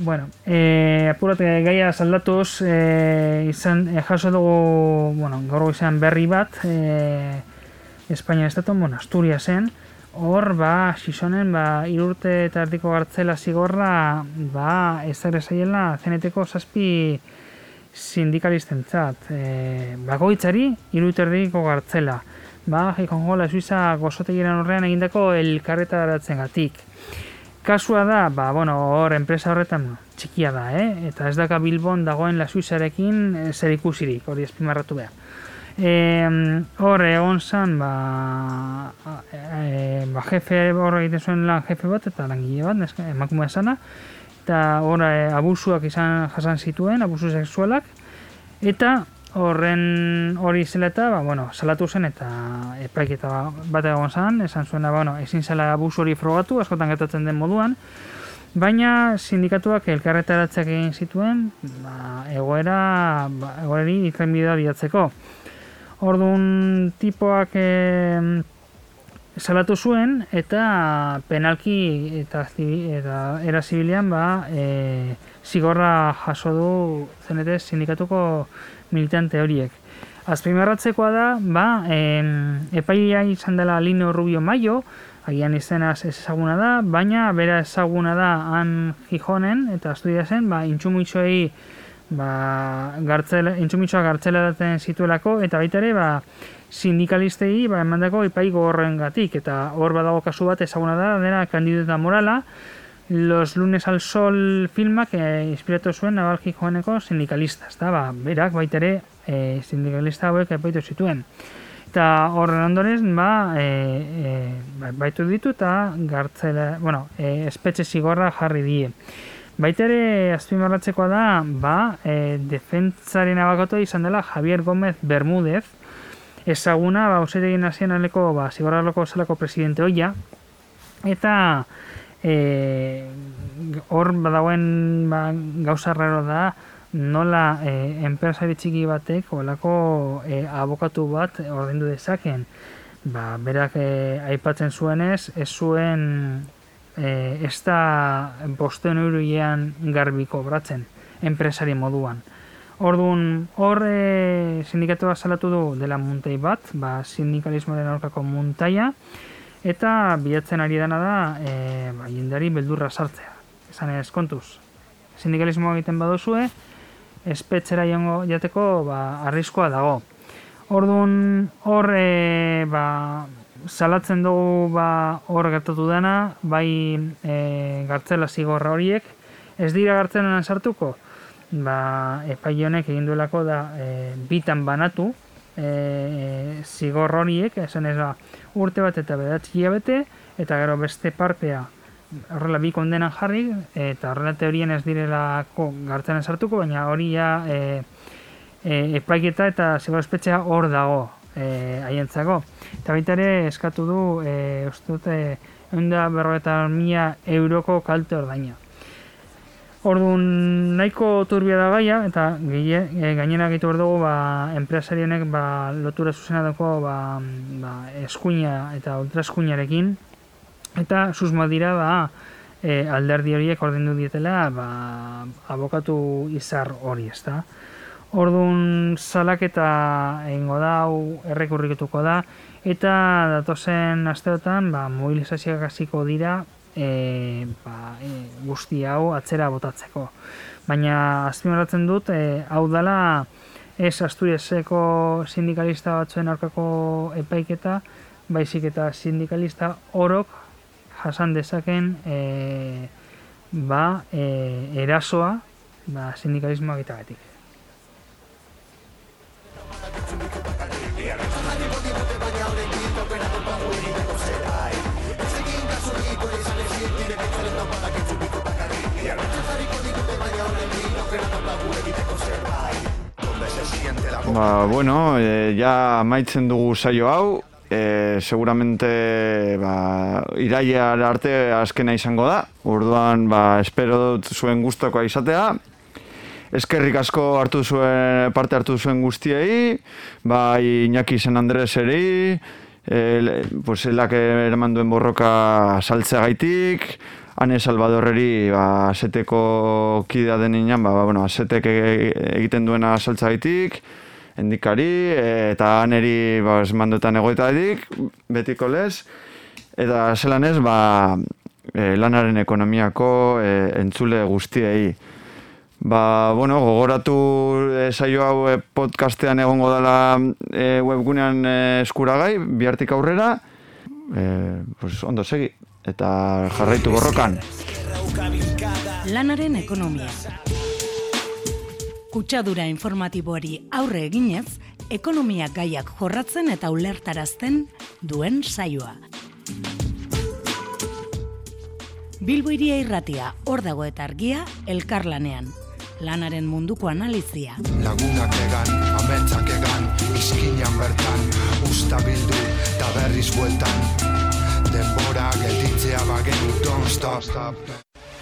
Bueno, e, apurate gaia saldatuz, e, izan, e, jaso dugu, bueno, gaur izan berri bat, e, Espainia estatu, bueno, Asturiasen, hor, ba, Sisonen, ba, irurte eta erdiko gartzela zigorra, ba, ez ere zaiela, zeneteko zazpi sindikalistentzat. E, bakoitzari, irurte erdiko gartzela. Ba, jaikon gola, Suiza gozotegiren horrean egindako elkarretaratzen gatik. Kasua da, ba, bueno, hor, enpresa horretan txikia da, eh? Eta ez daka Bilbon dagoen la Suizarekin e, zer ikusirik, hori espimarratu behar. E, hor, egon zan, ba, e, ba, jefe hor egiten zuen lan jefe bat, eta langile bat, emakumea sana, eta hor, e, abusuak izan jasan zituen, abusu sexualak, eta horren hori zela eta, ba, bueno, salatu zen eta epaiketa bat egon zen, esan zuena, ba, bueno, ezin zela abusu hori frogatu, askotan gertatzen den moduan, baina sindikatuak elkarretaratzeak egin zituen, ba, egoera, ba, egoeri ikrenbidea bidatzeko. Orduan tipoak e, salatu zuen eta penalki eta, eta era zibilian ba, e, zigorra jaso du zenete sindikatuko militante horiek. Azpimarratzekoa da, ba, em, epaia izan dela Lino Rubio Maio, agian izenaz ez ezaguna da, baina bera ezaguna da han Gijonen eta estudia zen, ba, intxumuitxoei ba, gartzela, gartzela daten zituelako, eta baita ere, ba, sindikalistei ba, emandako epai gogorren gatik, eta hor badago kasu bat ezaguna da, dena kandidata morala, Los lunes al sol filmak eh, inspiratu zuen nabalki joaneko sindikalistas, da, ba, berak baita ere eh, sindikalista hauek epaitu zituen. Eta horren ondoren, ba, e, e, baitu ditu eta gartzela, bueno, e, espetxe zigorra jarri die. Baita ere, azpimarratzekoa da, ba, e, defentzaren abakoto izan dela Javier Gómez Bermúdez, ezaguna, ba, usetegin nazionaleko, ba, zigorra loko presidente hoia, eta e, hor badagoen ba, gauza da, nola e, enpresari txiki batek olako e, abokatu bat ordendu dezaken. Ba, berak e, aipatzen zuenez, ez zuen e, ez da bosten euroian garbi kobratzen enpresari moduan. Orduan, hor e, sindikatua salatu du dela muntai bat, ba, sindikalismoaren aurkako muntaia, eta bilatzen ari dena da e, ba, jendari beldurra sartzea. Esan ez kontuz, sindikalismoa egiten badozue, espetxera joango jateko ba, arriskoa dago. Orduan hor e, ba, salatzen dugu ba, hor gertatu dena, bai e, gartzela zigorra horiek, ez dira gartzelan sartuko, ba, epai honek egin duelako da e, bitan banatu e, zigor horiek, esan ez ba, urte bat eta bedatzi bete, eta gero beste partea horrela bi kondenan jarri, eta horrela teorien ez direlako gartzen sartuko, baina hori ja e, e, epaiketa eta zigor espetxea hor dago e, haientzako. Eta baita ere eskatu du, e, uste dute, eunda berroeta mila euroko kalte ordaina. Orduan nahiko turbia da gaia eta gehi, e, gainera gitu dugu ba, enpresarienek ba, lotura zuzena dago ba, ba, eskuina eta ultraskuinarekin Eta susmo dira ba, e, alderdi horiek ordendu dietela ba, abokatu izar hori, ezta. Orduan salaketa egingo da, errekurriketuko da, eta datozen asteotan ba, mobilizazioak hasiko dira e, ba, e, guzti hau atzera botatzeko. Baina azpimarratzen dut, e, hau dela ez Asturiaseko sindikalista batzuen aurkako epaiketa, baizik eta sindikalista orok jasan dezaken e, ba, e, erasoa ba, sindikalismoa egitagatik. Ba, bueno, e, ja maitzen dugu saio hau, e, seguramente ba, iraia arte azkena izango da. Orduan, ba, espero dut zuen guztokoa izatea. Eskerrik asko hartu zuen, parte hartu zuen guztiei, bai Iñaki San Andres eri, e, pues, elak eraman duen borroka saltzea gaitik, Ane Salvadorreri ba, aseteko kidea den inan, ba, ba, bueno, asetek egiten duena saltzea gaitik, endikari, eta aneri ba, esmandutan egoetadik, betiko lez, eta zelan ez, ba, e, lanaren ekonomiako e, entzule guztiei. Ba, bueno, gogoratu e, saio hau e, podcastean egongo dela e, webgunean e, eskuragai, bihartik aurrera, e, pues, ondo segi, eta jarraitu borrokan. Lanaren ekonomia. Kutsadura informatiboari aurre eginez, ekonomia gaiak jorratzen eta ulertarazten duen saioa. Bilbo iria irratia, hor dago eta argia, elkarlanean. Lanaren munduko analizia. Lagunak egan, ametsak egan, izkinan bertan, usta bildu, eta berriz bueltan. Denbora gelditzea bagenu, don't stop.